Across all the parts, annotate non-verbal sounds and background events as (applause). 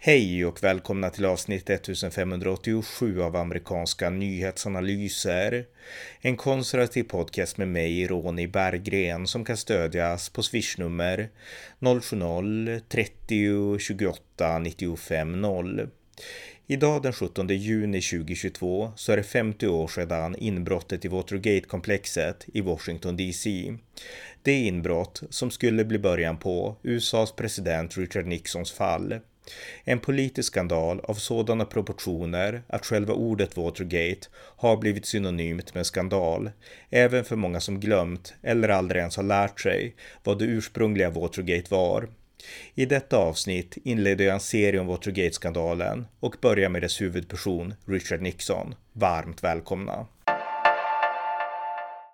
Hej och välkomna till avsnitt 1587 av amerikanska nyhetsanalyser. En konservativ podcast med mig, Ronny Berggren, som kan stödjas på swishnummer 070-30 28 95 0. Idag den 17 juni 2022 så är det 50 år sedan inbrottet i Watergate-komplexet i Washington DC. Det inbrott som skulle bli början på USAs president Richard Nixons fall. En politisk skandal av sådana proportioner att själva ordet Watergate har blivit synonymt med skandal, även för många som glömt eller aldrig ens har lärt sig vad det ursprungliga Watergate var. I detta avsnitt inleder jag en serie om Watergate-skandalen och börjar med dess huvudperson Richard Nixon. Varmt välkomna!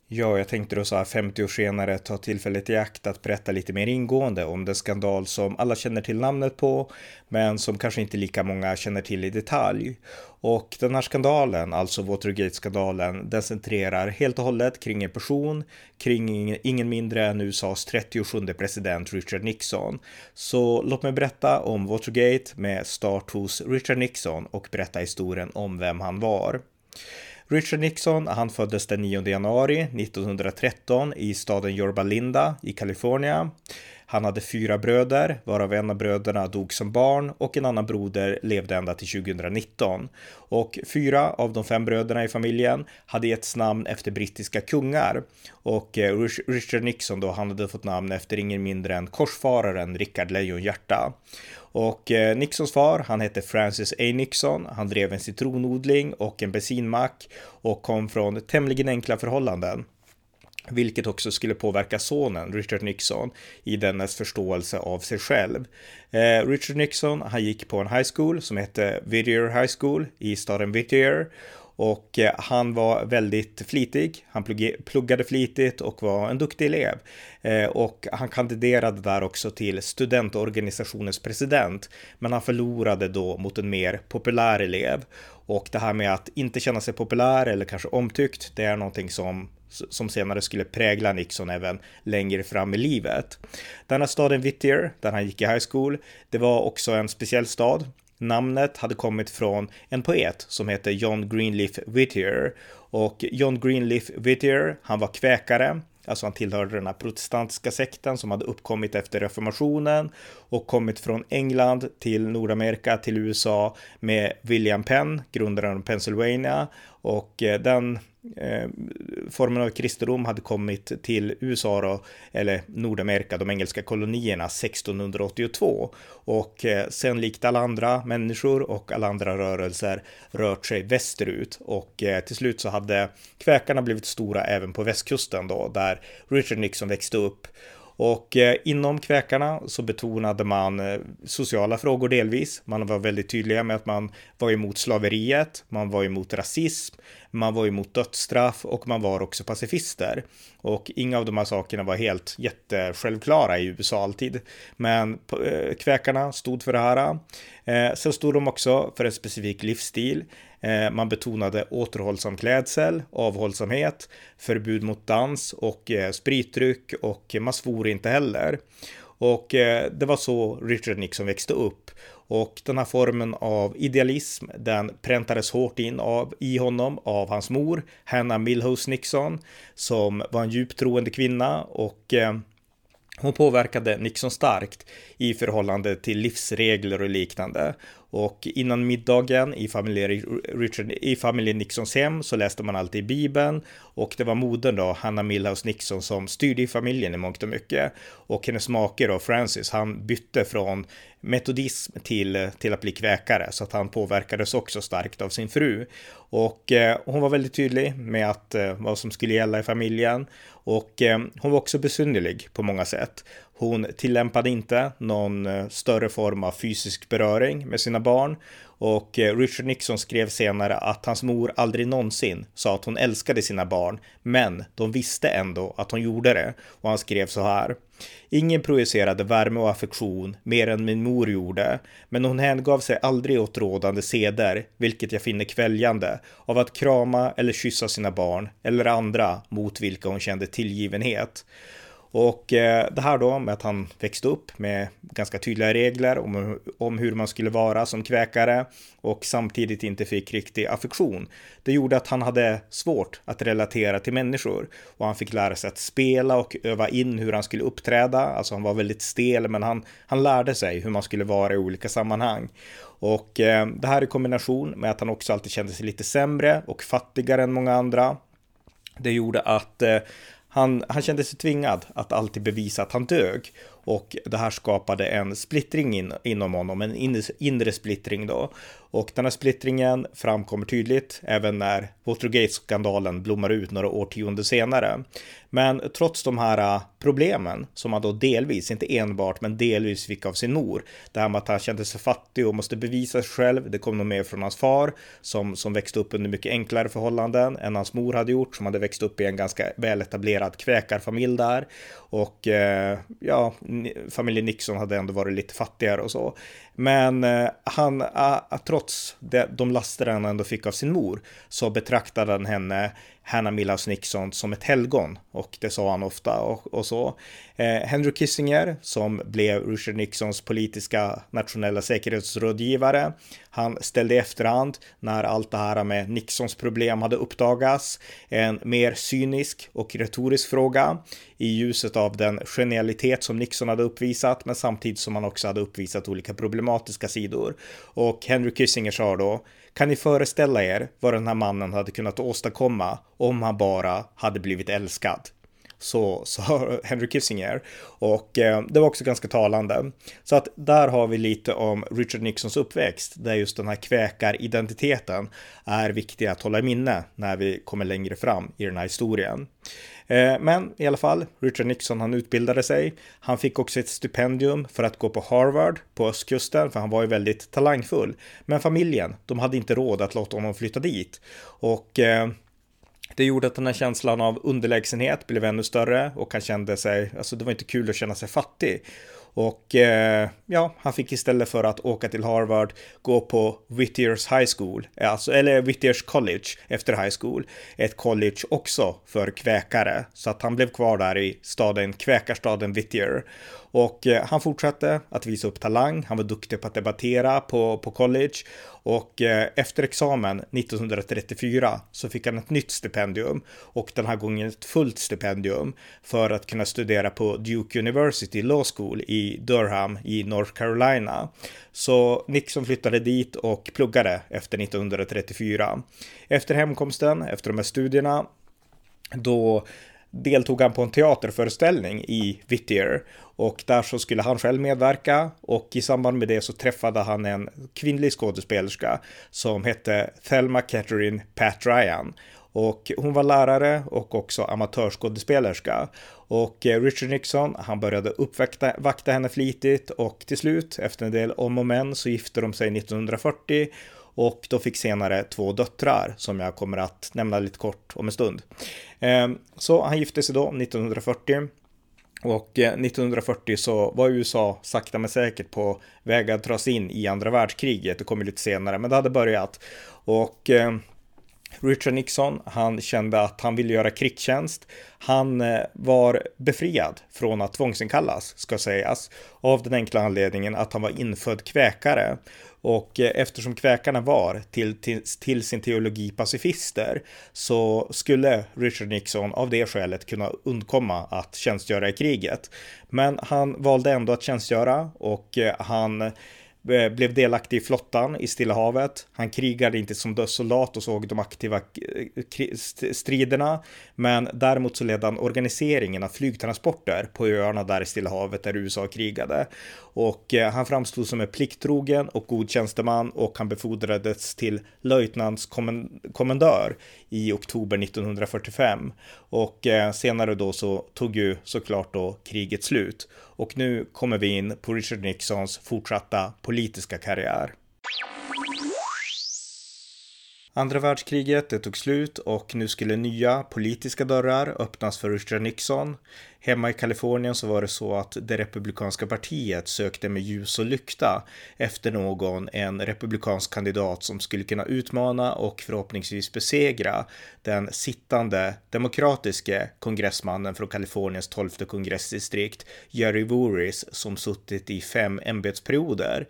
Ja, jag tänkte då så här 50 år senare ta tillfället i akt att berätta lite mer ingående om den skandal som alla känner till namnet på, men som kanske inte lika många känner till i detalj. Och den här skandalen, alltså Watergate-skandalen, den centrerar helt och hållet kring en person, kring ingen mindre än USAs 37 president Richard Nixon. Så låt mig berätta om Watergate med start hos Richard Nixon och berätta historien om vem han var. Richard Nixon, han föddes den 9 januari 1913 i staden Yorba Linda i Kalifornien. Han hade fyra bröder, varav en av bröderna dog som barn och en annan broder levde ända till 2019. Och fyra av de fem bröderna i familjen hade getts namn efter brittiska kungar. Och eh, Richard Nixon då, han hade fått namn efter ingen mindre än korsfararen Rickard Lejonhjärta. Och eh, Nixons far, han hette Francis A. Nixon. Han drev en citronodling och en bensinmack och kom från tämligen enkla förhållanden. Vilket också skulle påverka sonen Richard Nixon i dennes förståelse av sig själv. Eh, Richard Nixon, han gick på en high school som hette Whittier High School i staden Whittier och eh, han var väldigt flitig. Han pluggade flitigt och var en duktig elev. Eh, och han kandiderade där också till studentorganisationens president. Men han förlorade då mot en mer populär elev. Och det här med att inte känna sig populär eller kanske omtyckt, det är någonting som som senare skulle prägla Nixon även längre fram i livet. Denna staden Whittier, där han gick i high school, det var också en speciell stad. Namnet hade kommit från en poet som hette John Greenleaf Whittier. Och John Greenleaf Whittier, han var kväkare, Alltså han tillhörde den här protestantiska sekten som hade uppkommit efter reformationen och kommit från England till Nordamerika till USA med William Penn, grundaren av Pennsylvania. Och eh, den eh, formen av kristendom hade kommit till USA då, eller Nordamerika, de engelska kolonierna 1682 och eh, sen likt alla andra människor och alla andra rörelser rört sig västerut. Och eh, till slut så hade kväkarna blivit stora även på västkusten då där Richard Nixon växte upp och eh, inom kväkarna så betonade man eh, sociala frågor delvis. Man var väldigt tydliga med att man var emot slaveriet, man var emot rasism, man var emot dödsstraff och man var också pacifister. Och inga av de här sakerna var helt jättesjälvklara i USA alltid. Men eh, kväkarna stod för det här. Eh, sen stod de också för en specifik livsstil. Eh, man betonade återhållsam klädsel, avhållsamhet, förbud mot dans och eh, spritdryck och man svor inte heller. Och det var så Richard Nixon växte upp. Och den här formen av idealism, den präntades hårt in av, i honom av hans mor, Hannah Milhouse Nixon, som var en djupt troende kvinna och eh, hon påverkade Nixon starkt i förhållande till livsregler och liknande. Och innan middagen i familjen, Richard, i familjen Nixons hem så läste man alltid Bibeln och det var modern då, Hanna Milhouse Nixon, som styrde i familjen i mångt och mycket. Och hennes make då, Francis, han bytte från metodism till, till att bli kväkare så att han påverkades också starkt av sin fru. Och eh, hon var väldigt tydlig med att eh, vad som skulle gälla i familjen och eh, hon var också besynnerlig på många sätt. Hon tillämpade inte någon eh, större form av fysisk beröring med sina barn och eh, Richard Nixon skrev senare att hans mor aldrig någonsin sa att hon älskade sina barn, men de visste ändå att hon gjorde det. Och han skrev så här. Ingen projicerade värme och affektion mer än min mor gjorde, men hon hängav sig aldrig åt rådande seder, vilket jag finner kväljande, av att krama eller kyssa sina barn eller andra mot vilka hon kände tillgivenhet. Och eh, det här då med att han växte upp med ganska tydliga regler om, om hur man skulle vara som kväkare och samtidigt inte fick riktig affektion. Det gjorde att han hade svårt att relatera till människor och han fick lära sig att spela och öva in hur han skulle uppträda. Alltså han var väldigt stel men han, han lärde sig hur man skulle vara i olika sammanhang. Och eh, det här i kombination med att han också alltid kände sig lite sämre och fattigare än många andra. Det gjorde att eh, han, han kände sig tvingad att alltid bevisa att han dög och det här skapade en splittring in, inom honom, en inre, inre splittring då. Och den här splittringen framkommer tydligt även när Watergate-skandalen blommar ut några årtionden senare. Men trots de här äh, problemen som han då delvis, inte enbart, men delvis fick av sin mor. Det här med att han kände sig fattig och måste bevisa sig själv. Det kom nog mer från hans far som, som växte upp under mycket enklare förhållanden än hans mor hade gjort, som hade växt upp i en ganska väletablerad kväkarfamilj där. Och eh, ja, familjen Nixon hade ändå varit lite fattigare och så. Men eh, han, eh, trots det, de laster han ändå fick av sin mor, så betraktade han henne Hannah Milhouse Nixon som ett helgon och det sa han ofta och, och så. Eh, Henry Kissinger som blev Richard Nixons politiska nationella säkerhetsrådgivare. Han ställde i efterhand när allt det här med Nixons problem hade uppdagats en mer cynisk och retorisk fråga i ljuset av den genialitet som Nixon hade uppvisat men samtidigt som han också hade uppvisat olika problematiska sidor. Och Henry Kissinger sa då kan ni föreställa er vad den här mannen hade kunnat åstadkomma om han bara hade blivit älskad? Så sa (laughs) Henry Kissinger. Och eh, det var också ganska talande. Så att där har vi lite om Richard Nixons uppväxt, där just den här kväkaridentiteten är viktig att hålla i minne när vi kommer längre fram i den här historien. Eh, men i alla fall, Richard Nixon han utbildade sig. Han fick också ett stipendium för att gå på Harvard på östkusten, för han var ju väldigt talangfull. Men familjen, de hade inte råd att låta honom flytta dit. Och eh, det gjorde att den här känslan av underlägsenhet blev ännu större och han kände sig, alltså det var inte kul att känna sig fattig. Och eh, ja, han fick istället för att åka till Harvard gå på Whittiers High School, eh, alltså, eller Whittiers College efter high school. Ett college också för kväkare, så att han blev kvar där i staden, kväkarstaden Whittier. Och eh, han fortsatte att visa upp talang, han var duktig på att debattera på, på college och eh, efter examen 1934 så fick han ett nytt stipendium och den här gången ett fullt stipendium för att kunna studera på Duke University Law School i Durham i North Carolina. Så Nixon flyttade dit och pluggade efter 1934. Efter hemkomsten, efter de här studierna, då deltog han på en teaterföreställning i Whittier och där så skulle han själv medverka och i samband med det så träffade han en kvinnlig skådespelerska som hette Thelma Catherine Pat Ryan. Och hon var lärare och också amatörskådespelerska. Och eh, Richard Nixon, han började uppvakta vakta henne flitigt och till slut, efter en del om och men, så gifte de sig 1940 och då fick senare två döttrar som jag kommer att nämna lite kort om en stund. Ehm, så han gifte sig då 1940 och eh, 1940 så var USA sakta men säkert på väg att dras in i andra världskriget. Det kommer lite senare, men det hade börjat. Och ehm, Richard Nixon, han kände att han ville göra krigstjänst. Han eh, var befriad från att tvångsinkallas, ska sägas, av den enkla anledningen att han var infödd kväkare. Och eh, eftersom kväkarna var till, till, till, sin teologi pacifister så skulle Richard Nixon av det skälet kunna undkomma att tjänstgöra i kriget. Men han valde ändå att tjänstgöra och eh, han Eh, blev delaktig i flottan i Stilla havet. Han krigade inte som dödssoldat och såg de aktiva eh, striderna, men däremot så ledde han organiseringen av flygtransporter på öarna där i Stilla havet där USA krigade. Och eh, han framstod som en plikttrogen och god tjänsteman och han befordrades till löjtnantskommendör i oktober 1945. Och senare då så tog ju såklart då kriget slut. Och nu kommer vi in på Richard Nixons fortsatta politiska karriär. Andra världskriget det tog slut och nu skulle nya politiska dörrar öppnas för Richard Nixon. Hemma i Kalifornien så var det så att det republikanska partiet sökte med ljus och lykta efter någon, en republikansk kandidat som skulle kunna utmana och förhoppningsvis besegra den sittande demokratiske kongressmannen från Kaliforniens tolfte kongressdistrikt, Jerry Voorhees, som suttit i fem ämbetsperioder.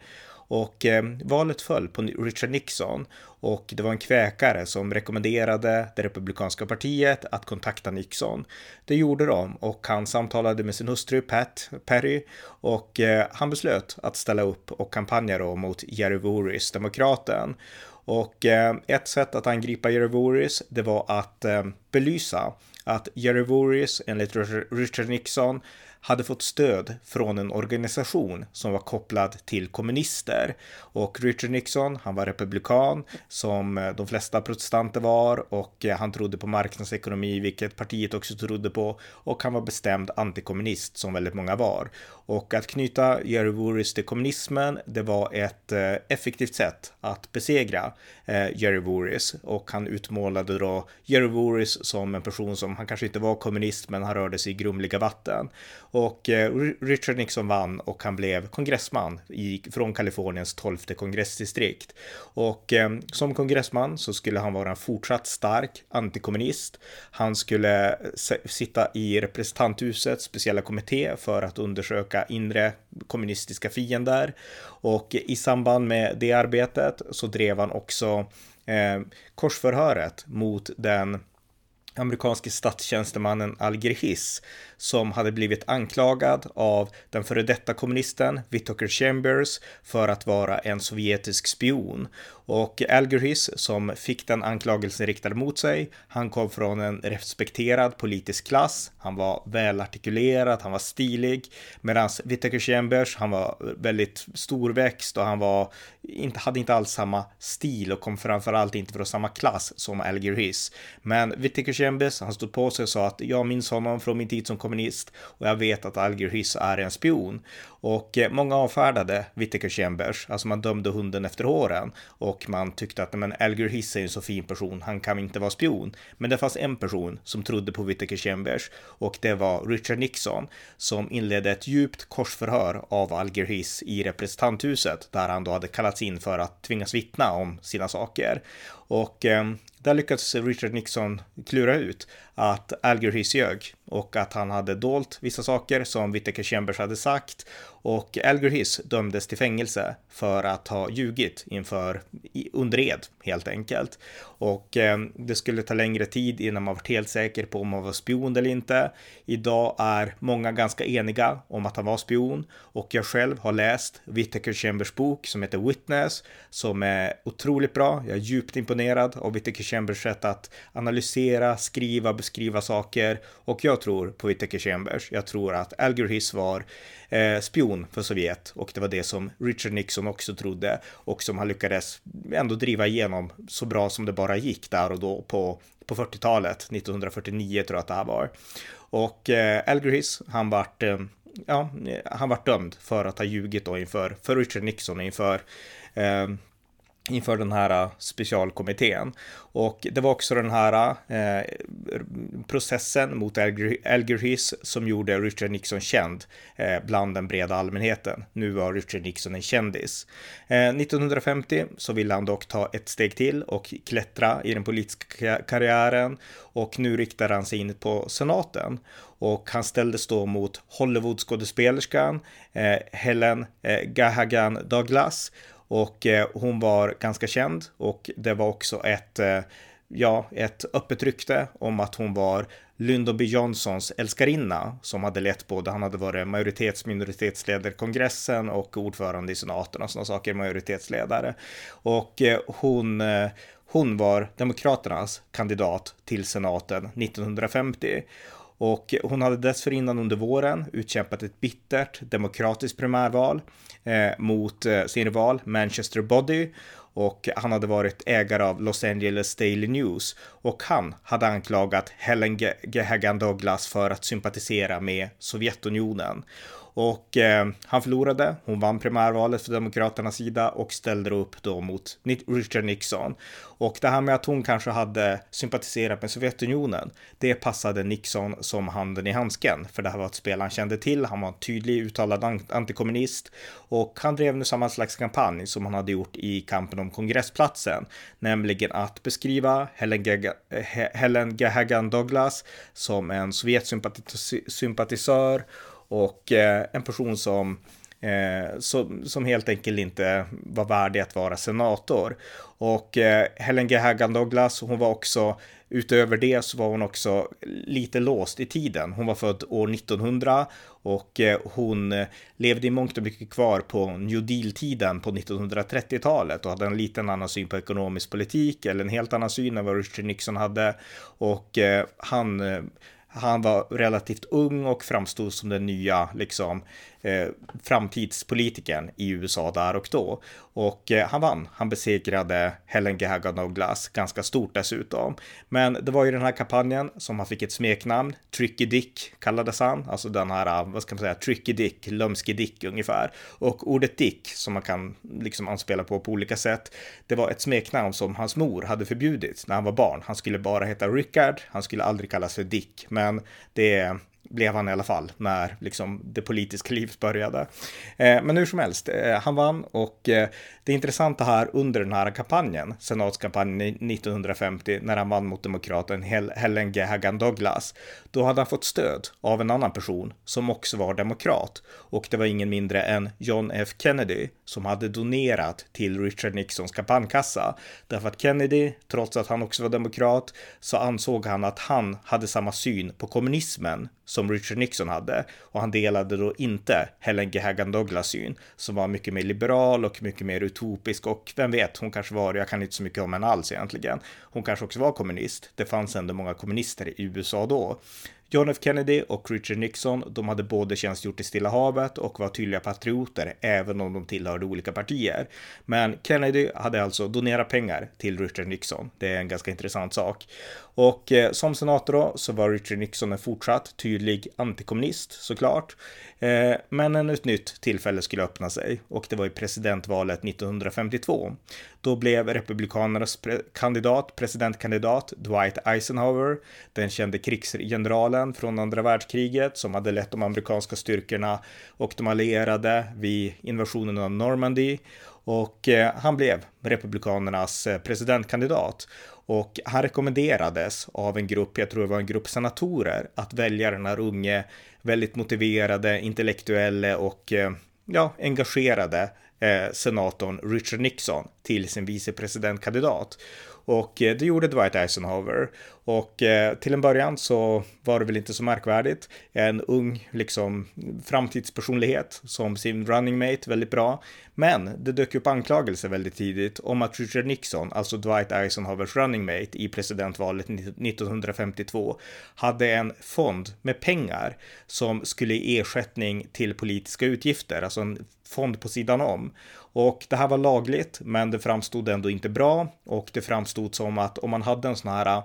Och eh, valet föll på Richard Nixon och det var en kväkare som rekommenderade det republikanska partiet att kontakta Nixon. Det gjorde de och han samtalade med sin hustru Pat Perry och eh, han beslöt att ställa upp och kampanja då mot Jerry Voorhees, demokraten. Och eh, ett sätt att angripa Jerry Voorhees, det var att eh, belysa att Jerry Voorhees enligt Richard Nixon, hade fått stöd från en organisation som var kopplad till kommunister. Och Richard Nixon, han var republikan som eh, de flesta protestanter var och eh, han trodde på marknadsekonomi, vilket partiet också trodde på. Och han var bestämd antikommunist som väldigt många var. Och att knyta Jerry Voorhis till kommunismen, det var ett eh, effektivt sätt att besegra Jerry Voorhis. Och han utmålade då Jerry Voorhis som en person som, han kanske inte var kommunist, men han rörde sig i grumliga vatten. Och eh, Richard Nixon vann och han blev kongressman i, från Kaliforniens tolfte kongressdistrikt. Och eh, som kongressman så skulle han vara en fortsatt stark antikommunist. Han skulle eh, sitta i representanthusets speciella kommitté för att undersöka inre kommunistiska fiender. Och i samband med det arbetet så drev han också eh, korsförhöret mot den amerikanske statstjänstemannen Alger Hiss som hade blivit anklagad av den före detta kommunisten Whitaker Chambers för att vara en sovjetisk spion. Och Algerhis som fick den anklagelsen riktad mot sig, han kom från en respekterad politisk klass, han var välartikulerad, han var stilig, medan Whitaker Chambers, han var väldigt storväxt och han var, inte, hade inte alls samma stil och kom framförallt inte från samma klass som Algerhis. Men Whitaker Chambers, han stod på sig och sa att jag minns honom från min tid som kommunist och jag vet att Alger Hiss är en spion. Och eh, många avfärdade Whittaker Chambers, alltså man dömde hunden efter håren och man tyckte att men Alger Hiss är en så fin person, han kan inte vara spion. Men det fanns en person som trodde på Whittaker Chambers och det var Richard Nixon som inledde ett djupt korsförhör av Alger Hiss i representanthuset där han då hade kallats in för att tvingas vittna om sina saker. Och eh, där lyckades Richard Nixon klura ut att Alger ljög och att han hade dolt vissa saker som Whittaker Chambers hade sagt och Alger dömdes till fängelse för att ha ljugit inför under ed helt enkelt. Och eh, det skulle ta längre tid innan man var helt säker på om han var spion eller inte. Idag är många ganska eniga om att han var spion och jag själv har läst Whittaker Chambers bok som heter Witness som är otroligt bra. Jag är djupt imponerad av Whittaker Chambers sätt att analysera, skriva, beskriva saker och jag tror på Whittaker Chambers. Jag tror att Alger var eh, spion för Sovjet och det var det som Richard Nixon också trodde och som han lyckades ändå driva igenom så bra som det bara gick där och då på, på 40-talet, 1949 tror jag att det här var. Och eh, Alger han vart eh, ja, han vart dömd för att ha ljugit då inför för Richard Nixon inför eh, inför den här äh, specialkommittén. Och det var också den här eh, processen mot Algerhis som gjorde Richard Nixon känd eh, bland den breda allmänheten. Nu var Richard Nixon en kändis. Eh, 1950 så ville han dock ta ett steg till och klättra i den politiska karriären och nu riktar han sig in på senaten och han ställdes då mot Hollywoodskådespelerskan eh, Helen eh, Gahagan Douglas och eh, hon var ganska känd och det var också ett, eh, ja, ett öppet rykte om att hon var Lyndon B Johnsons älskarinna som hade lett både, han hade varit majoritets minoritetsledare i kongressen och ordförande i senaten och sådana saker, majoritetsledare. Och eh, hon, hon var Demokraternas kandidat till senaten 1950. Och hon hade dessförinnan under våren utkämpat ett bittert demokratiskt primärval eh, mot eh, sin rival Manchester Body och han hade varit ägare av Los Angeles Daily News och han hade anklagat Helen Gehagan Douglas för att sympatisera med Sovjetunionen. Och eh, han förlorade. Hon vann primärvalet för Demokraternas sida och ställde upp då mot Richard Nixon. Och det här med att hon kanske hade sympatiserat med Sovjetunionen, det passade Nixon som handen i handsken. För det här var ett spel han kände till. Han var en tydlig uttalad antikommunist och han drev nu samma slags kampanj som han hade gjort i kampen om kongressplatsen, nämligen att beskriva Helen, Helen Gahagan Douglas som en Sovjetsympatisör och eh, en person som eh, som, som helt enkelt inte var värdig att vara senator. Och eh, Helen G. Hagan Douglas, hon var också Utöver det så var hon också lite låst i tiden. Hon var född år 1900 och eh, hon levde i mångt och mycket kvar på New Deal-tiden på 1930-talet och hade en liten annan syn på ekonomisk politik eller en helt annan syn än vad Richard Nixon hade. Och eh, han han var relativt ung och framstod som den nya liksom eh, framtidspolitikern i USA där och då. Och eh, han vann. Han besegrade Helen Gahagan Douglas ganska stort dessutom. Men det var ju den här kampanjen som han fick ett smeknamn. Tricky Dick kallades han. Alltså den här, eh, vad ska man säga, Tricky Dick, lömske Dick ungefär. Och ordet Dick som man kan liksom anspela på på olika sätt. Det var ett smeknamn som hans mor hade förbjudit när han var barn. Han skulle bara heta Rickard. Han skulle aldrig kallas för Dick. Men det blev han i alla fall när liksom det politiska (laughs) livet började. Eh, men hur som helst, eh, han vann och eh, det intressanta här under den här kampanjen, senatskampanjen 1950, när han vann mot demokraten Helen Gehagan Douglas, då hade han fått stöd av en annan person som också var demokrat och det var ingen mindre än John F. Kennedy som hade donerat till Richard Nixons kampanjkassa. Därför att Kennedy, trots att han också var demokrat, så ansåg han att han hade samma syn på kommunismen som Richard Nixon hade och han delade då inte Helen G. Hagan Douglas syn som var mycket mer liberal och mycket mer utopisk och vem vet, hon kanske var, jag kan inte så mycket om henne alls egentligen. Hon kanske också var kommunist. Det fanns ändå många kommunister i USA då. John F Kennedy och Richard Nixon, de hade både tjänstgjort i Stilla havet och var tydliga patrioter, även om de tillhörde olika partier. Men Kennedy hade alltså donerat pengar till Richard Nixon. Det är en ganska intressant sak. Och eh, som senator då så var Richard Nixon en fortsatt tydlig antikommunist såklart. Eh, men ett nytt tillfälle skulle öppna sig och det var i presidentvalet 1952. Då blev republikanernas pre kandidat, presidentkandidat Dwight Eisenhower, den kände krigsgeneralen från andra världskriget som hade lett de amerikanska styrkorna och de allierade vid invasionen av Normandy och eh, han blev republikanernas eh, presidentkandidat och han rekommenderades av en grupp, jag tror det var en grupp senatorer, att välja den här unge, väldigt motiverade, intellektuelle och eh, ja, engagerade eh, senatorn Richard Nixon till sin vicepresidentkandidat. Och eh, det gjorde Dwight Eisenhower. Och eh, till en början så var det väl inte så märkvärdigt. En ung liksom framtidspersonlighet som sin running mate väldigt bra. Men det dök upp anklagelser väldigt tidigt om att Richard Nixon, alltså Dwight Eisenhowers running mate i presidentvalet 1952, hade en fond med pengar som skulle ge ersättning till politiska utgifter, alltså en fond på sidan om. Och det här var lagligt, men det framstod ändå inte bra. Och det framstod som att om man hade en sån här äh,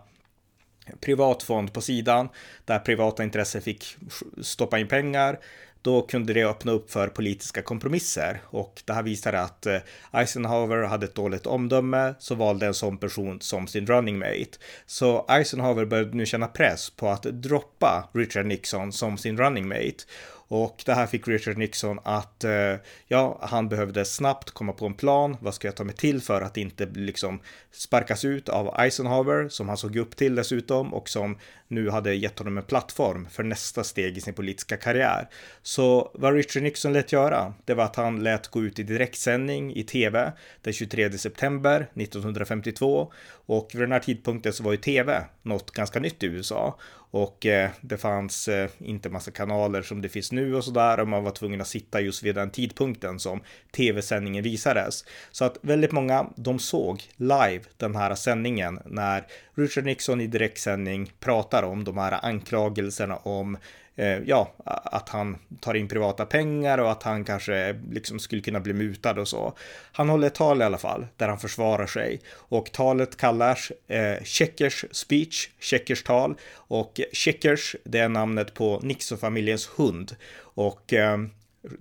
privat fond på sidan där privata intressen fick stoppa in pengar då kunde det öppna upp för politiska kompromisser. Och det här visade att äh, Eisenhower hade ett dåligt omdöme så valde en sån person som sin running mate. Så Eisenhower började nu känna press på att droppa Richard Nixon som sin running mate och det här fick Richard Nixon att, eh, ja, han behövde snabbt komma på en plan. Vad ska jag ta mig till för att inte liksom sparkas ut av Eisenhower, som han såg upp till dessutom och som nu hade gett honom en plattform för nästa steg i sin politiska karriär. Så vad Richard Nixon lät göra, det var att han lät gå ut i direktsändning i tv den 23 september 1952 Och vid den här tidpunkten så var ju tv något ganska nytt i USA och eh, det fanns eh, inte massa kanaler som det finns nu och sådär och man var tvungen att sitta just vid den tidpunkten som tv-sändningen visades. Så att väldigt många, de såg live den här sändningen när Richard Nixon i direktsändning pratar om de här anklagelserna om eh, ja, att han tar in privata pengar och att han kanske liksom skulle kunna bli mutad och så. Han håller ett tal i alla fall där han försvarar sig. Och talet kallas eh, Checkers speech, Checkers tal. Och Checkers det är namnet på Nixon-familjens hund. Och eh,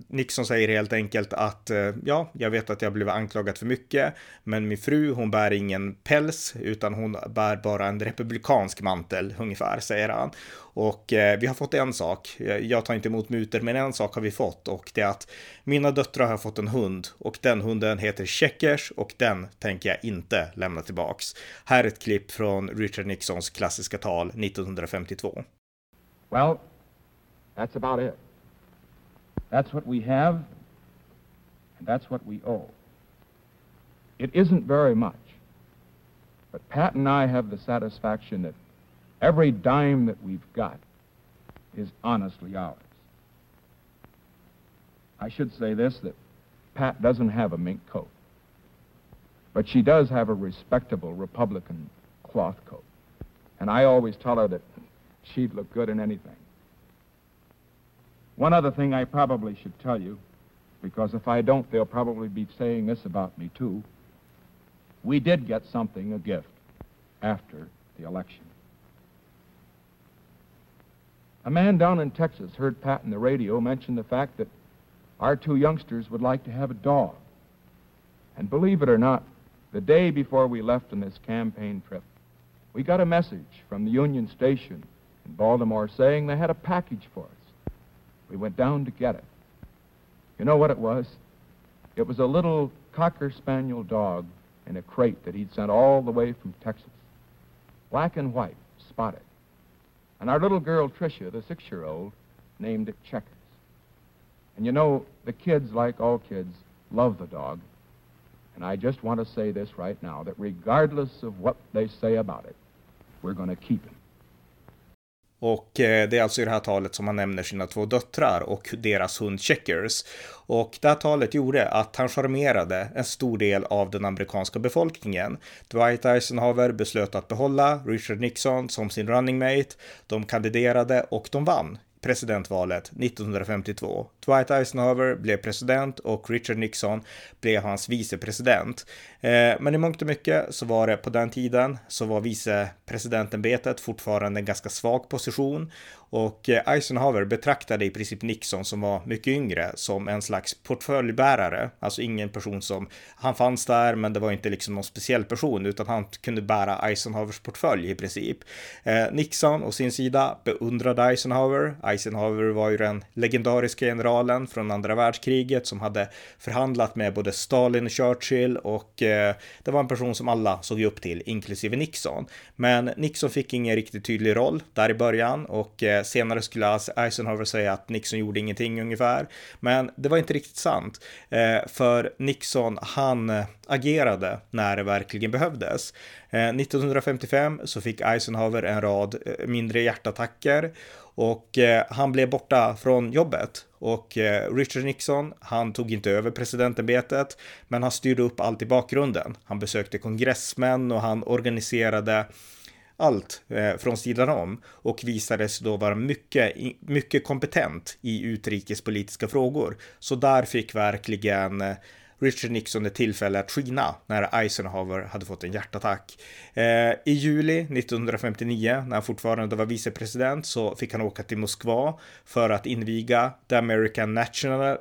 Nixon säger helt enkelt att eh, ja, jag vet att jag blev anklagad för mycket, men min fru, hon bär ingen päls, utan hon bär bara en republikansk mantel ungefär, säger han. Och eh, vi har fått en sak. Eh, jag tar inte emot muter, men en sak har vi fått och det är att mina döttrar har fått en hund och den hunden heter Checkers och den tänker jag inte lämna tillbaks. Här är ett klipp från Richard Nixons klassiska tal 1952. Well, that's about it. That's what we have, and that's what we owe. It isn't very much, but Pat and I have the satisfaction that every dime that we've got is honestly ours. I should say this that Pat doesn't have a mink coat, but she does have a respectable Republican cloth coat. And I always tell her that she'd look good in anything. One other thing I probably should tell you, because if I don't, they'll probably be saying this about me too. We did get something, a gift, after the election. A man down in Texas heard Pat on the radio mention the fact that our two youngsters would like to have a dog. And believe it or not, the day before we left on this campaign trip, we got a message from the Union Station in Baltimore saying they had a package for us. We went down to get it. You know what it was? It was a little Cocker Spaniel dog in a crate that he'd sent all the way from Texas. Black and white, spotted. And our little girl, Tricia, the six year old, named it Checkers. And you know, the kids, like all kids, love the dog. And I just want to say this right now that regardless of what they say about it, we're going to keep him. Och eh, det är alltså i det här talet som han nämner sina två döttrar och deras hund Checkers. Och det här talet gjorde att han charmerade en stor del av den amerikanska befolkningen. Dwight Eisenhower beslöt att behålla Richard Nixon som sin running mate. De kandiderade och de vann presidentvalet 1952. Dwight Eisenhower blev president och Richard Nixon blev hans vicepresident. Eh, men i mångt och mycket så var det på den tiden så var vicepresidentämbetet fortfarande en ganska svag position och eh, Eisenhower betraktade i princip Nixon som var mycket yngre som en slags portföljbärare, alltså ingen person som han fanns där, men det var inte liksom någon speciell person, utan han kunde bära Eisenhowers portfölj i princip. Eh, Nixon och sin sida beundrade Eisenhower. Eisenhower var ju den legendariska generalen från andra världskriget som hade förhandlat med både Stalin och Churchill och eh, det var en person som alla såg upp till, inklusive Nixon. Men Nixon fick ingen riktigt tydlig roll där i början och eh, senare skulle Eisenhower säga att Nixon gjorde ingenting ungefär. Men det var inte riktigt sant. Eh, för Nixon, han eh, agerade när det verkligen behövdes. Eh, 1955 så fick Eisenhower en rad eh, mindre hjärtattacker och han blev borta från jobbet och Richard Nixon, han tog inte över presidentämbetet, men han styrde upp allt i bakgrunden. Han besökte kongressmän och han organiserade allt eh, från sidan om och visades då vara mycket, mycket kompetent i utrikespolitiska frågor. Så där fick verkligen eh, Richard Nixon ett tillfälle att skina när Eisenhower hade fått en hjärtattack. Eh, I juli 1959, när han fortfarande var vicepresident, så fick han åka till Moskva för att inviga The American National,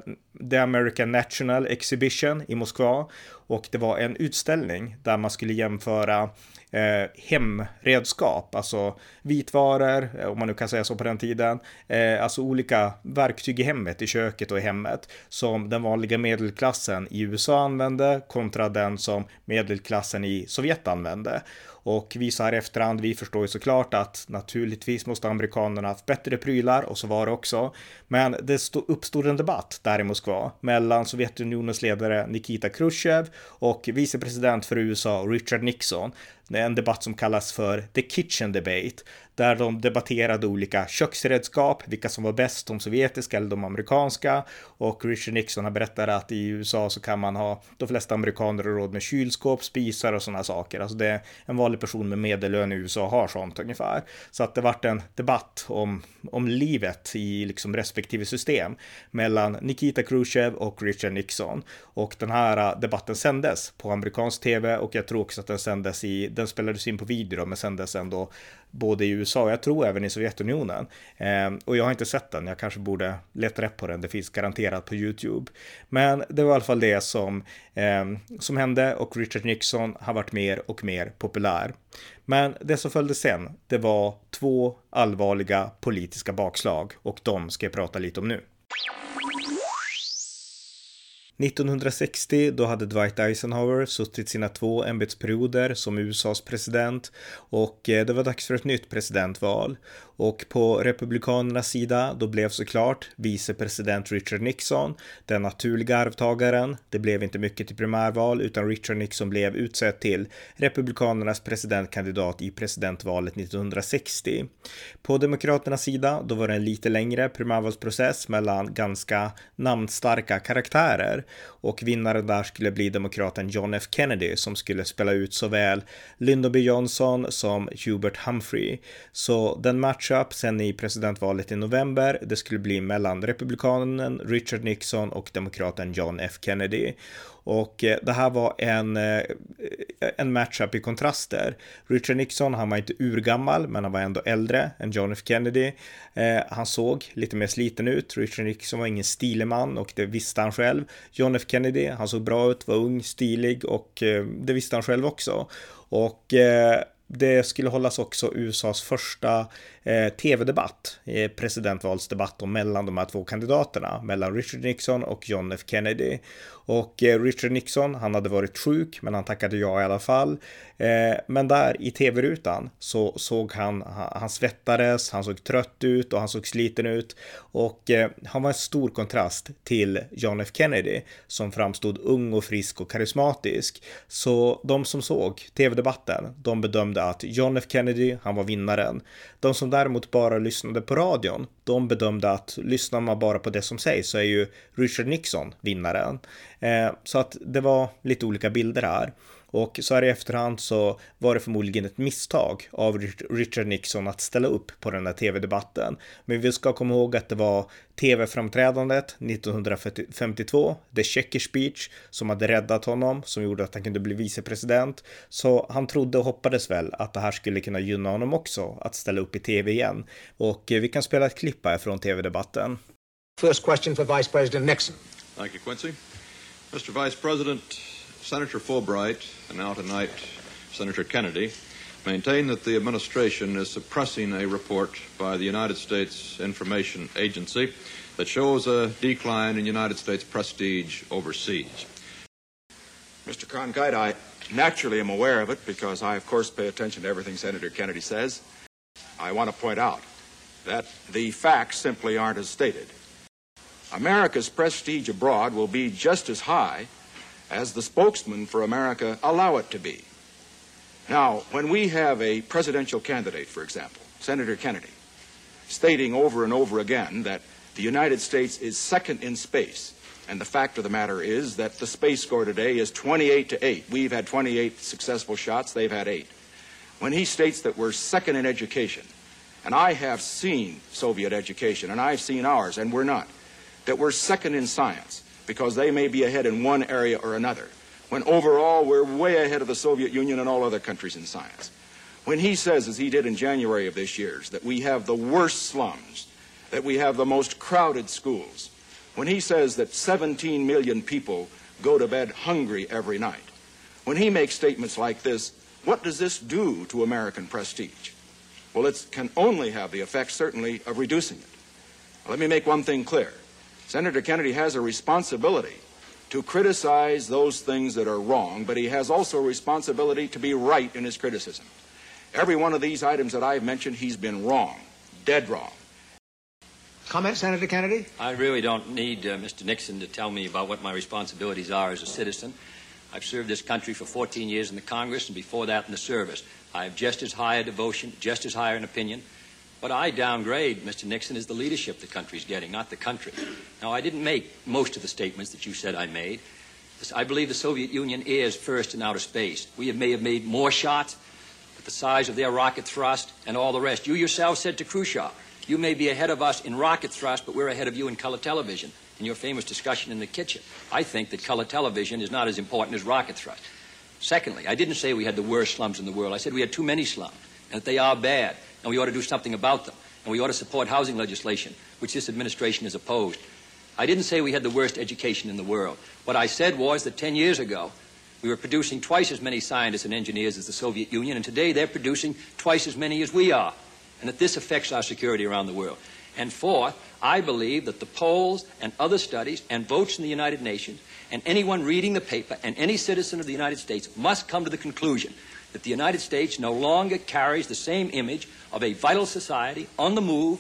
The American National Exhibition i Moskva. Och det var en utställning där man skulle jämföra eh, hemredskap, alltså vitvaror, eh, om man nu kan säga så på den tiden, eh, alltså olika verktyg i hemmet, i köket och i hemmet, som den vanliga medelklassen i USA använde kontra den som medelklassen i Sovjet använde. Och vi så här efterhand, vi förstår ju såklart att naturligtvis måste amerikanerna haft bättre prylar och så var det också. Men det uppstod en debatt där i Moskva mellan Sovjetunionens ledare Nikita Khrushchev och vicepresident för USA Richard Nixon. Det är en debatt som kallas för The Kitchen Debate, där de debatterade olika köksredskap, vilka som var bäst, de sovjetiska eller de amerikanska. Och Richard Nixon har berättat att i USA så kan man ha, de flesta amerikaner har råd med kylskåp, spisar och sådana saker. Alltså det är en vanlig person med medellön i USA har sånt ungefär. Så att det vart en debatt om, om livet i liksom respektive system mellan Nikita Khrushchev och Richard Nixon. Och den här äh, debatten sändes på amerikansk tv och jag tror också att den sändes i, den spelades in på video men sändes ändå både i USA och jag tror även i Sovjetunionen. Eh, och jag har inte sett den, jag kanske borde leta rätt på den, det finns garanterat på YouTube. Men det var i alla fall det som, eh, som hände och Richard Nixon har varit mer och mer populär. Men det som följde sen, det var två allvarliga politiska bakslag och de ska jag prata lite om nu. 1960 då hade Dwight Eisenhower suttit sina två ämbetsperioder som USAs president och eh, det var dags för ett nytt presidentval. Och på Republikanernas sida då blev såklart vicepresident Richard Nixon den naturliga arvtagaren. Det blev inte mycket till primärval utan Richard Nixon blev utsedd till Republikanernas presidentkandidat i presidentvalet 1960. På Demokraternas sida då var det en lite längre primärvalsprocess mellan ganska namnstarka karaktärer och vinnaren där skulle bli demokraten John F Kennedy som skulle spela ut såväl Lyndon B Johnson som Hubert Humphrey. Så den matchup sen i presidentvalet i november, det skulle bli mellan republikanen Richard Nixon och demokraten John F Kennedy. Och eh, det här var en, eh, en matchup i kontraster. Richard Nixon, han var inte urgammal, men han var ändå äldre än John F Kennedy. Eh, han såg lite mer sliten ut. Richard Nixon var ingen stilig man och det visste han själv. John F Kennedy, han såg bra ut, var ung, stilig och det visste han själv också. Och det skulle hållas också USAs första eh, tv-debatt, eh, presidentvalsdebatt mellan de här två kandidaterna, mellan Richard Nixon och John F Kennedy. Och eh, Richard Nixon, han hade varit sjuk, men han tackade ja i alla fall. Eh, men där i tv-rutan så såg han, han svettades, han såg trött ut och han såg sliten ut. Och eh, han var en stor kontrast till John F Kennedy som framstod ung och frisk och karismatisk. Så de som såg tv-debatten, de bedömde att John F Kennedy, han var vinnaren. De som däremot bara lyssnade på radion, de bedömde att lyssnar man bara på det som sägs så är ju Richard Nixon vinnaren. Eh, så att det var lite olika bilder här. Och så här i efterhand så var det förmodligen ett misstag av Richard Nixon att ställa upp på den här tv-debatten. Men vi ska komma ihåg att det var tv-framträdandet 1952, The Checker Speech, som hade räddat honom, som gjorde att han kunde bli vicepresident. Så han trodde och hoppades väl att det här skulle kunna gynna honom också, att ställa upp i tv igen. Och eh, vi kan spela ett klipp här från tv-debatten. First question for Vice President Nixon. Thank you, Quincy. Mr. Vice President, Senator Fulbright, and now tonight Senator Kennedy, maintain that the administration is suppressing a report by the United States Information Agency that shows a decline in United States prestige overseas. Mr. Cronkite, I naturally am aware of it because I, of course, pay attention to everything Senator Kennedy says. I want to point out that the facts simply aren't as stated. America's prestige abroad will be just as high as the spokesman for America allow it to be. Now, when we have a presidential candidate, for example, Senator Kennedy, stating over and over again that the United States is second in space, and the fact of the matter is that the space score today is 28 to 8. We've had 28 successful shots, they've had 8. When he states that we're second in education, and I have seen Soviet education, and I've seen ours, and we're not, that we're second in science, because they may be ahead in one area or another, when overall we're way ahead of the Soviet Union and all other countries in science. When he says, as he did in January of this year, that we have the worst slums, that we have the most crowded schools, when he says that 17 million people go to bed hungry every night, when he makes statements like this, what does this do to American prestige? Well, it can only have the effect, certainly, of reducing it. Let me make one thing clear. Senator Kennedy has a responsibility to criticize those things that are wrong, but he has also a responsibility to be right in his criticism. Every one of these items that I've mentioned, he's been wrong, dead wrong. Comment, Senator Kennedy? I really don't need uh, Mr. Nixon to tell me about what my responsibilities are as a citizen. I've served this country for 14 years in the Congress and before that in the service. I have just as high a devotion, just as high an opinion. What I downgrade, Mr. Nixon, is the leadership the country's getting, not the country. Now, I didn't make most of the statements that you said I made. I believe the Soviet Union is first in outer space. We may have made more shots, but the size of their rocket thrust and all the rest. You yourself said to Khrushchev, you may be ahead of us in rocket thrust, but we're ahead of you in color television, in your famous discussion in the kitchen. I think that color television is not as important as rocket thrust. Secondly, I didn't say we had the worst slums in the world. I said we had too many slums, and that they are bad, and we ought to do something about them. And we ought to support housing legislation, which this administration has opposed. I didn't say we had the worst education in the world. What I said was that 10 years ago, we were producing twice as many scientists and engineers as the Soviet Union, and today they're producing twice as many as we are, and that this affects our security around the world. And fourth, I believe that the polls and other studies and votes in the United Nations and anyone reading the paper and any citizen of the United States must come to the conclusion that the United States no longer carries the same image of a vital society on the move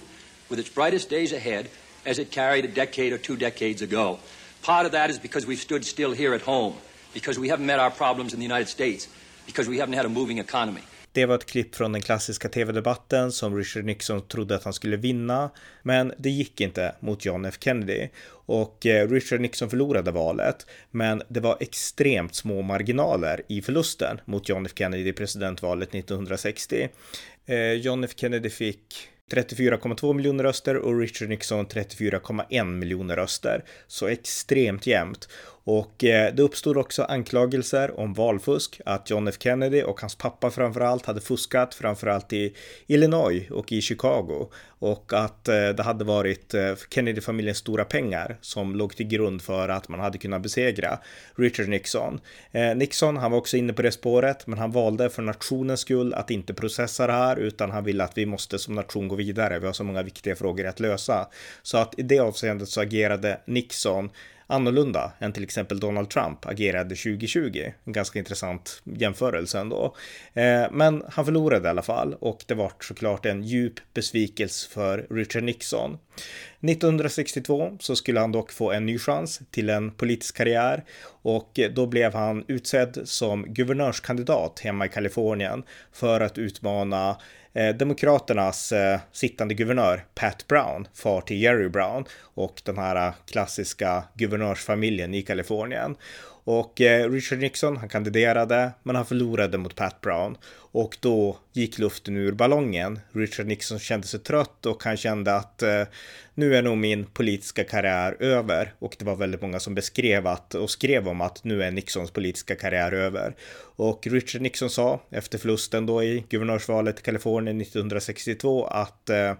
with its brightest days ahead as it carried a decade or two decades ago. Part of that is because we've stood still here at home, because we haven't met our problems in the United States, because we haven't had a moving economy. Det var ett klipp från den klassiska tv-debatten som Richard Nixon trodde att han skulle vinna, men det gick inte mot John F Kennedy. Och eh, Richard Nixon förlorade valet, men det var extremt små marginaler i förlusten mot John F Kennedy i presidentvalet 1960. Eh, John F Kennedy fick 34,2 miljoner röster och Richard Nixon 34,1 miljoner röster. Så extremt jämnt. Och eh, det uppstod också anklagelser om valfusk, att John F Kennedy och hans pappa framförallt hade fuskat, framförallt i Illinois och i Chicago. Och att eh, det hade varit eh, Kennedy-familjens stora pengar som låg till grund för att man hade kunnat besegra Richard Nixon. Nixon, han var också inne på det spåret, men han valde för nationens skull att inte processa det här, utan han ville att vi måste som nation gå vidare. Vi har så många viktiga frågor att lösa. Så att i det avseendet så agerade Nixon annorlunda än till exempel Donald Trump agerade 2020. En ganska intressant jämförelse ändå. Eh, men han förlorade i alla fall och det var såklart en djup besvikelse för Richard Nixon. 1962 så skulle han dock få en ny chans till en politisk karriär och då blev han utsedd som guvernörskandidat hemma i Kalifornien för att utmana Eh, demokraternas eh, sittande guvernör Pat Brown, far till Jerry Brown och den här eh, klassiska guvernörsfamiljen i Kalifornien. Och eh, Richard Nixon, han kandiderade, men han förlorade mot Pat Brown. Och då gick luften ur ballongen. Richard Nixon kände sig trött och han kände att eh, nu är nog min politiska karriär över. Och det var väldigt många som beskrev att, och skrev om att nu är Nixons politiska karriär över. Och Richard Nixon sa efter förlusten då i guvernörsvalet i Kalifornien 1962 att eh,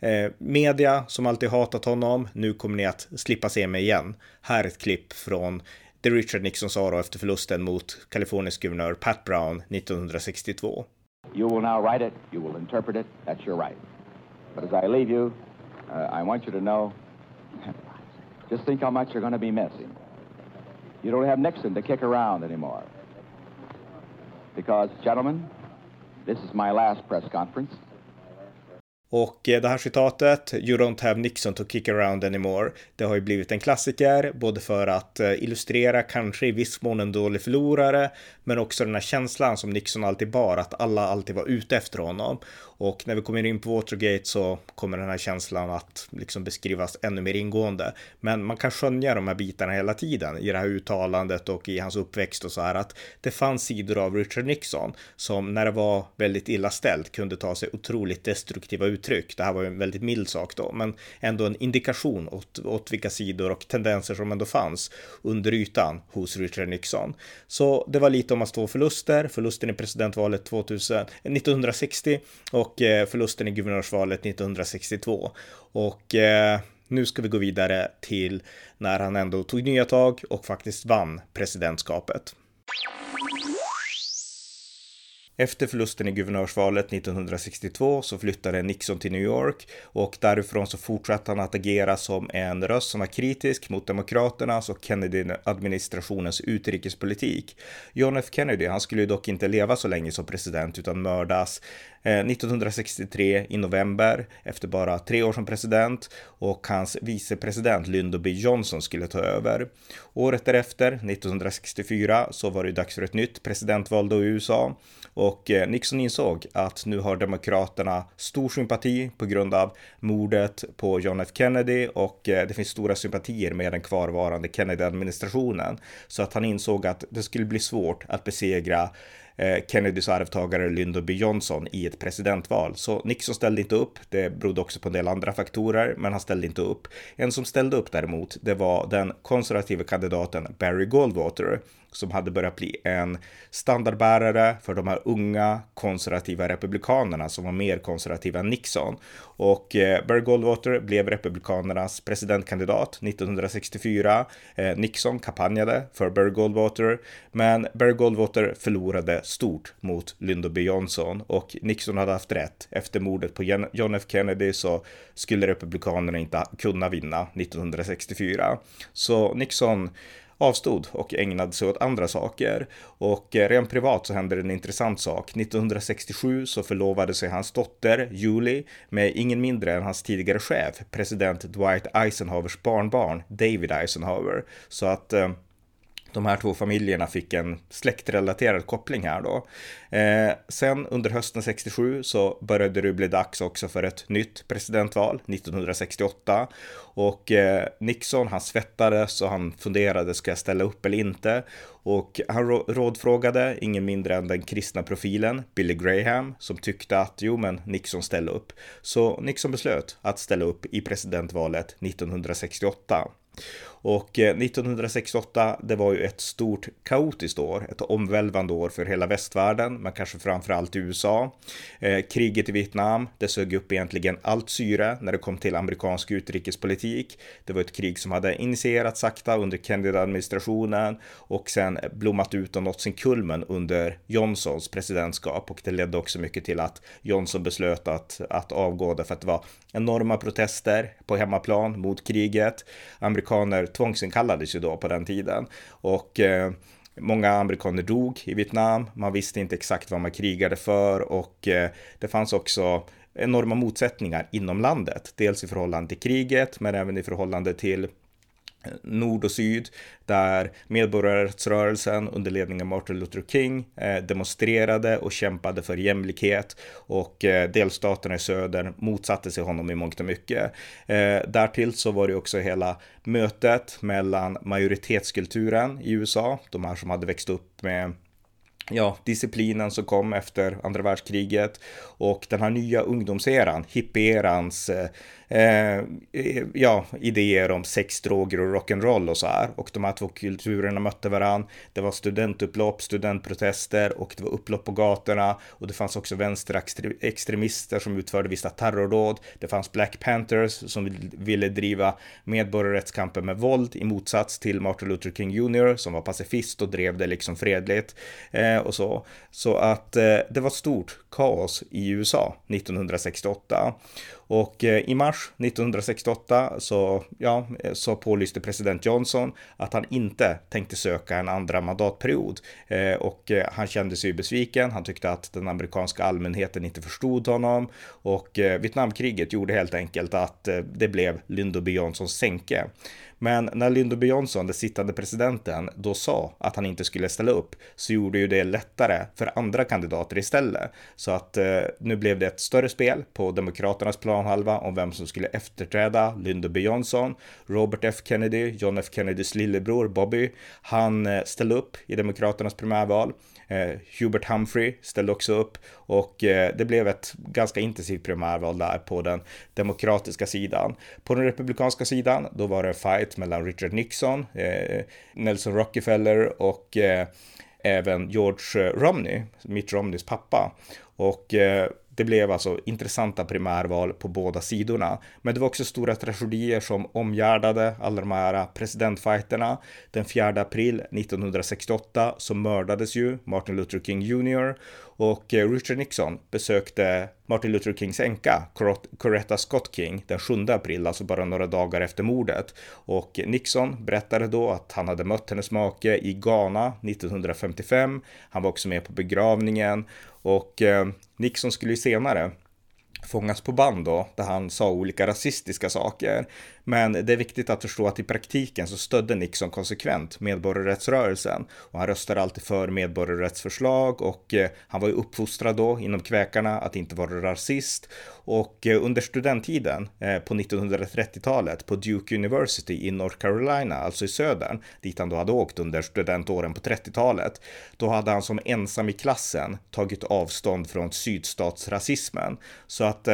eh, media som alltid hatat honom, nu kommer ni att slippa se mig igen. Här är ett klipp från det Richard Nixon sa då efter förlusten mot Kaliforniens guvernör Pat Brown 1962. You will now write it, you will interpret it, that's your right. But as I leave you, uh, I want you to know, (laughs) just think how much you're going to be missing. You don't have Nixon to kick around anymore. Because, gentlemen, this is my last press conference. Och eh, det här citatet, You don't have Nixon to kick around anymore, det har ju blivit en klassiker, både för att eh, illustrera kanske i viss mån en dålig förlorare, men också den här känslan som Nixon alltid bar, att alla alltid var ute efter honom. Och när vi kommer in på Watergate så kommer den här känslan att liksom beskrivas ännu mer ingående. Men man kan skönja de här bitarna hela tiden i det här uttalandet och i hans uppväxt och så här att det fanns sidor av Richard Nixon som när det var väldigt illa ställt kunde ta sig otroligt destruktiva uttryck. Det här var ju en väldigt mild sak då, men ändå en indikation åt, åt vilka sidor och tendenser som ändå fanns under ytan hos Richard Nixon. Så det var lite om hans två förluster, förlusten i presidentvalet 2000, 1960 eh, och och eh, förlusten i guvernörsvalet 1962. Och eh, nu ska vi gå vidare till när han ändå tog nya tag och faktiskt vann presidentskapet. Efter förlusten i guvernörsvalet 1962 så flyttade Nixon till New York och därifrån så fortsatte han att agera som en röst som var kritisk mot demokraternas och Kennedy-administrationens utrikespolitik. John F Kennedy, han skulle ju dock inte leva så länge som president utan mördas eh, 1963 i november efter bara tre år som president och hans vicepresident Lyndon B Johnson skulle ta över. Året därefter, 1964, så var det dags för ett nytt presidentval då i USA och och eh, Nixon insåg att nu har demokraterna stor sympati på grund av mordet på John F Kennedy och eh, det finns stora sympatier med den kvarvarande Kennedy-administrationen. Så att han insåg att det skulle bli svårt att besegra eh, Kennedys arvtagare Lyndon B Johnson i ett presidentval. Så Nixon ställde inte upp. Det berodde också på en del andra faktorer, men han ställde inte upp. En som ställde upp däremot, det var den konservativa kandidaten Barry Goldwater som hade börjat bli en standardbärare för de här unga konservativa republikanerna som var mer konservativa än Nixon. Och eh, Barry Goldwater blev republikanernas presidentkandidat 1964. Eh, Nixon kampanjade för Barry Goldwater, men Barry Goldwater förlorade stort mot Lyndon B Johnson och Nixon hade haft rätt. Efter mordet på John F Kennedy så skulle republikanerna inte kunna vinna 1964. Så Nixon avstod och ägnade sig åt andra saker. Och eh, rent privat så hände det en intressant sak. 1967 så förlovade sig hans dotter Julie med ingen mindre än hans tidigare chef, president Dwight Eisenhowers barnbarn David Eisenhower. Så att eh, de här två familjerna fick en släktrelaterad koppling här då. Eh, sen under hösten 67 så började det bli dags också för ett nytt presidentval 1968 och eh, Nixon han svettades och han funderade ska jag ställa upp eller inte och han rådfrågade ingen mindre än den kristna profilen Billy Graham som tyckte att jo men Nixon ställde upp. Så Nixon beslöt att ställa upp i presidentvalet 1968. Och eh, 1968, det var ju ett stort kaotiskt år, ett omvälvande år för hela västvärlden, men kanske framförallt USA. Eh, kriget i Vietnam, det sög upp egentligen allt syre när det kom till amerikansk utrikespolitik. Det var ett krig som hade initierats sakta under Kennedy-administrationen och sen blommat ut och nått sin kulmen under Johnsons presidentskap och det ledde också mycket till att Johnson beslöt att, att avgå därför att det var enorma protester på hemmaplan mot kriget. Amerikaner tvångsinkallades ju då på den tiden och eh, Många amerikaner dog i Vietnam. Man visste inte exakt vad man krigade för och eh, det fanns också enorma motsättningar inom landet. Dels i förhållande till kriget, men även i förhållande till nord och syd, där medborgarrättsrörelsen under ledning av Martin Luther King eh, demonstrerade och kämpade för jämlikhet och eh, delstaterna i söder motsatte sig honom i mångt och mycket. Eh, därtill så var det också hela mötet mellan majoritetskulturen i USA, de här som hade växt upp med ja, disciplinen som kom efter andra världskriget och den här nya ungdomseran, hippierans eh, Eh, eh, ja, idéer om sex, droger och rock'n'roll och så här. Och de här två kulturerna mötte varann. Det var studentupplopp, studentprotester och det var upplopp på gatorna och det fanns också vänsterextremister som utförde vissa terrordåd. Det fanns Black Panthers som ville driva medborgarrättskampen med våld i motsats till Martin Luther King Jr som var pacifist och drev det liksom fredligt eh, och så. Så att eh, det var stort kaos i USA 1968. Och eh, i mars 1968 så, ja, eh, så pålyste president Johnson att han inte tänkte söka en andra mandatperiod. Eh, och han kände sig besviken. Han tyckte att den amerikanska allmänheten inte förstod honom. Och Vietnamkriget gjorde helt enkelt att det blev Lyndon B Johnsons sänke. Men när Lyndon B Johnson, den sittande presidenten, då sa att han inte skulle ställa upp så gjorde ju det lättare för andra kandidater istället. Så att eh, nu blev det ett större spel på Demokraternas planhalva om vem som skulle efterträda Lyndon B Johnson. Robert F Kennedy, John F Kennedys lillebror Bobby, han eh, ställde upp i Demokraternas primärval. Eh, Hubert Humphrey ställde också upp och eh, det blev ett ganska intensivt primärval där på den demokratiska sidan. På den republikanska sidan, då var det en fight mellan Richard Nixon, eh, Nelson Rockefeller och eh, även George eh, Romney, Mitt Romneys pappa. Och eh, det blev alltså intressanta primärval på båda sidorna. Men det var också stora tragedier som omgärdade alla de här presidentfighterna. Den 4 april 1968 så mördades ju Martin Luther King Jr. Och eh, Richard Nixon besökte Martin Luther Kings änka, Coretta Scott King, den 7 april, alltså bara några dagar efter mordet. Och Nixon berättade då att han hade mött hennes make i Ghana 1955. Han var också med på begravningen och eh, Nixon skulle ju senare fångas på band då, där han sa olika rasistiska saker. Men det är viktigt att förstå att i praktiken så stödde Nixon konsekvent medborgarrättsrörelsen och han röstade alltid för medborgarrättsförslag och eh, han var ju uppfostrad då inom kväkarna att inte vara rasist och eh, under studenttiden eh, på 1930-talet på Duke University i North Carolina, alltså i södern, dit han då hade åkt under studentåren på 30-talet, då hade han som ensam i klassen tagit avstånd från sydstatsrasismen. Så att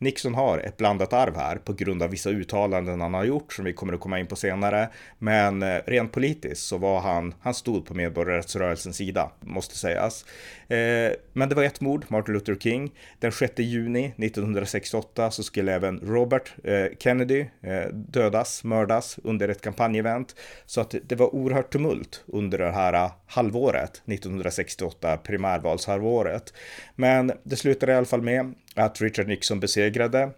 Nixon har ett blandat arv här på grund av vissa uttalanden han har gjort som vi kommer att komma in på senare. Men eh, rent politiskt så var han, han stod på medborgarrättsrörelsens sida, måste sägas. Eh, men det var ett mord, Martin Luther King. Den 6 juni 1968 så skulle även Robert eh, Kennedy dödas, mördas under ett kampanjevent. Så att det var oerhört tumult under det här halvåret, 1968, primärvalshalvåret. Men det slutade i alla fall med att Richard Nixon besegrade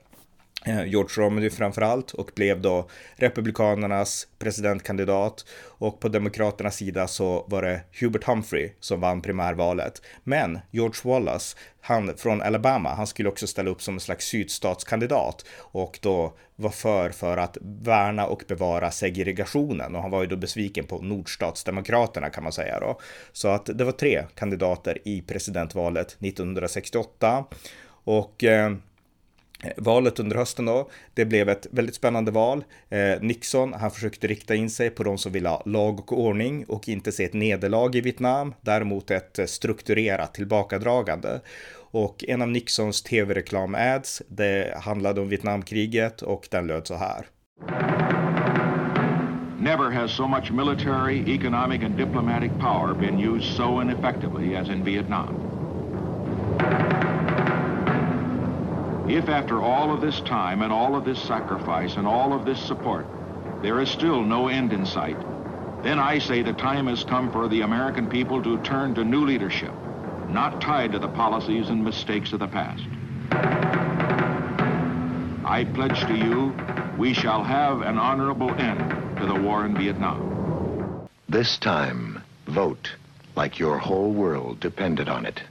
eh, George Romney framförallt och blev då Republikanernas presidentkandidat och på Demokraternas sida så var det Hubert Humphrey som vann primärvalet. Men George Wallace, han från Alabama, han skulle också ställa upp som en slags sydstatskandidat och då var för för att värna och bevara segregationen och han var ju då besviken på nordstatsdemokraterna kan man säga då. Så att det var tre kandidater i presidentvalet 1968 och eh, Valet under hösten då, det blev ett väldigt spännande val. Eh, Nixon, han försökte rikta in sig på de som vill ha lag och ordning och inte se ett nederlag i Vietnam, däremot ett eh, strukturerat tillbakadragande. Och en av Nixons tv-reklam-ads, det handlade om Vietnamkriget och den löd så här. Never has so much military, economic and diplomatic power been used so ineffectively as in Vietnam. If after all of this time and all of this sacrifice and all of this support, there is still no end in sight, then I say the time has come for the American people to turn to new leadership, not tied to the policies and mistakes of the past. I pledge to you, we shall have an honorable end to the war in Vietnam. This time, vote like your whole world depended on it.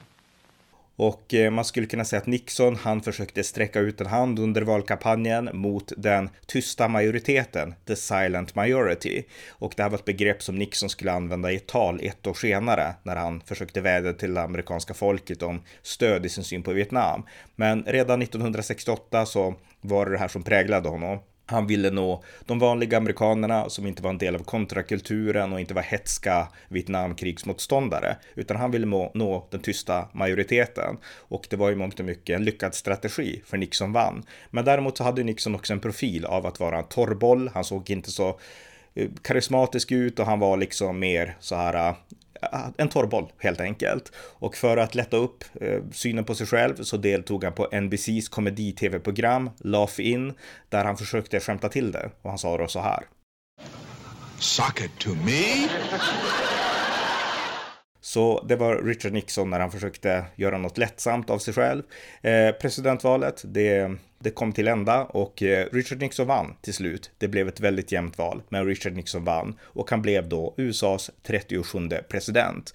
Och eh, man skulle kunna säga att Nixon, han försökte sträcka ut en hand under valkampanjen mot den tysta majoriteten, the silent majority. Och det här var ett begrepp som Nixon skulle använda i ett tal ett år senare när han försökte vädja till det amerikanska folket om stöd i sin syn på Vietnam. Men redan 1968 så var det det här som präglade honom. Han ville nå de vanliga amerikanerna som inte var en del av kontrakulturen och inte var hetska Vietnamkrigsmotståndare, utan han ville nå den tysta majoriteten. Och det var ju mångt och mycket en lyckad strategi för Nixon vann. Men däremot så hade Nixon också en profil av att vara en torrboll. Han såg inte så eh, karismatisk ut och han var liksom mer så här en torrboll helt enkelt. Och för att lätta upp eh, synen på sig själv så deltog han på NBCs komedi-tv-program Laugh In där han försökte skämta till det och han sa då så här. Suck it to me? Så det var Richard Nixon när han försökte göra något lättsamt av sig själv. Eh, presidentvalet, det, det kom till ända och eh, Richard Nixon vann till slut. Det blev ett väldigt jämnt val, men Richard Nixon vann och han blev då USAs 37 president.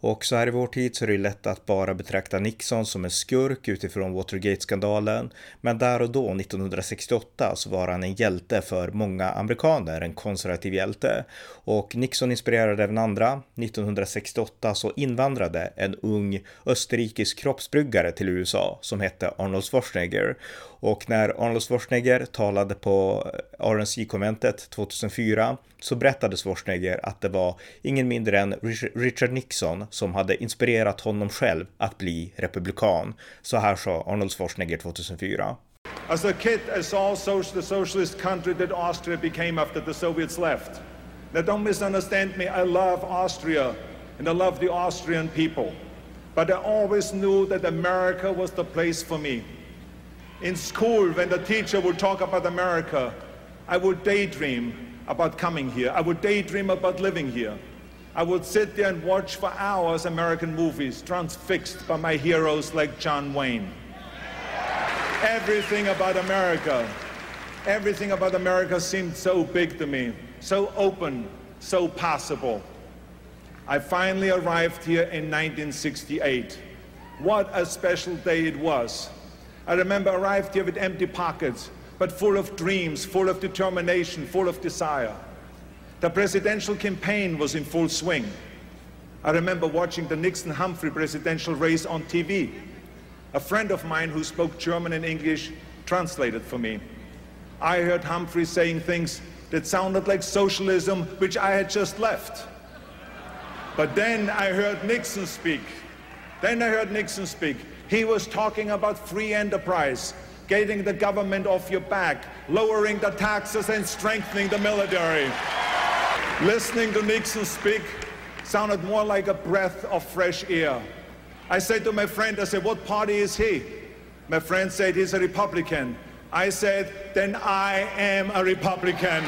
Och så här i vår tid så är det lätt att bara betrakta Nixon som en skurk utifrån Watergate-skandalen. Men där och då, 1968, så var han en hjälte för många amerikaner, en konservativ hjälte. Och Nixon inspirerade även andra. 1968 så invandrade en ung österrikisk kroppsbryggare till USA som hette Arnold Schwarzenegger. Och när Arnold Schwarzenegger talade på eh, RNC-konventet 2004 så berättade Schwarzenegger att det var ingen mindre än Richard Nixon som hade inspirerat honom själv att bli republikan. Så här sa Arnold Schwarzenegger 2004. As a kid, I saw the socialist country that Austria became after the Soviets left. Now don't misunderstand me, I love Austria and I love the Austrian people. But I always knew that America was the place for me. In school, when the teacher would talk about America, I would daydream about coming here. I would daydream about living here. I would sit there and watch for hours American movies transfixed by my heroes like John Wayne. Everything about America, everything about America seemed so big to me, so open, so possible. I finally arrived here in 1968. What a special day it was. I remember arrived here with empty pockets, but full of dreams, full of determination, full of desire. The presidential campaign was in full swing. I remember watching the Nixon Humphrey presidential race on TV. A friend of mine who spoke German and English translated for me. I heard Humphrey saying things that sounded like socialism, which I had just left. But then I heard Nixon speak. Then I heard Nixon speak. He was talking about free enterprise, getting the government off your back, lowering the taxes and strengthening the military. Listening to Nixon speak sounded more like a breath of fresh air. I said to my friend, I said, what party is he? My friend said, he's a Republican. I said, then I am a Republican.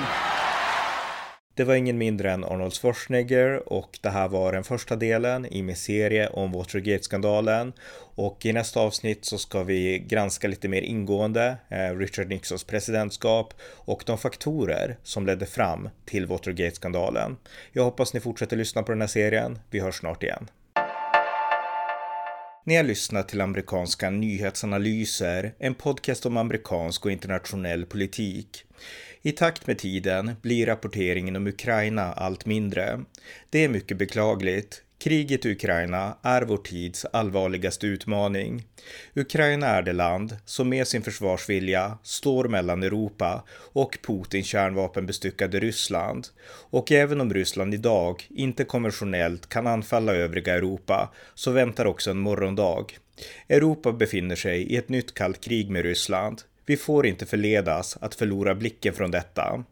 Det var ingen mindre än Arnold Schwarzenegger och det här var den första delen i min serie om Watergate-skandalen. Och i nästa avsnitt så ska vi granska lite mer ingående eh, Richard Nixons presidentskap och de faktorer som ledde fram till Watergate-skandalen. Jag hoppas ni fortsätter lyssna på den här serien. Vi hörs snart igen. Ni har lyssnat till amerikanska nyhetsanalyser, en podcast om amerikansk och internationell politik. I takt med tiden blir rapporteringen om Ukraina allt mindre. Det är mycket beklagligt. Kriget i Ukraina är vår tids allvarligaste utmaning. Ukraina är det land som med sin försvarsvilja står mellan Europa och Putins kärnvapenbestyckade Ryssland. Och även om Ryssland idag inte konventionellt kan anfalla övriga Europa så väntar också en morgondag. Europa befinner sig i ett nytt kallt krig med Ryssland. Vi får inte förledas att förlora blicken från detta.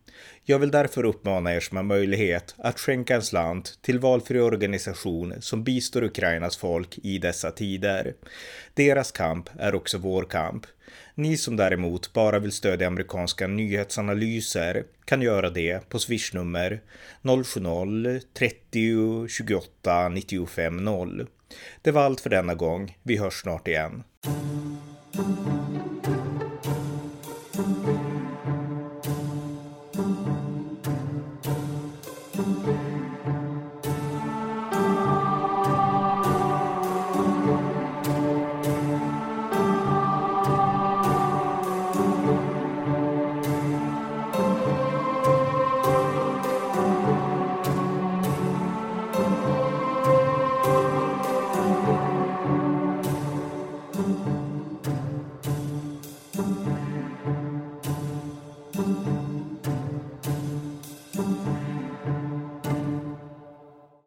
Jag vill därför uppmana er som har möjlighet att skänka en slant till valfri organisation som bistår Ukrainas folk i dessa tider. Deras kamp är också vår kamp. Ni som däremot bara vill stödja amerikanska nyhetsanalyser kan göra det på swishnummer 070-30 28 95 0. Det var allt för denna gång. Vi hörs snart igen.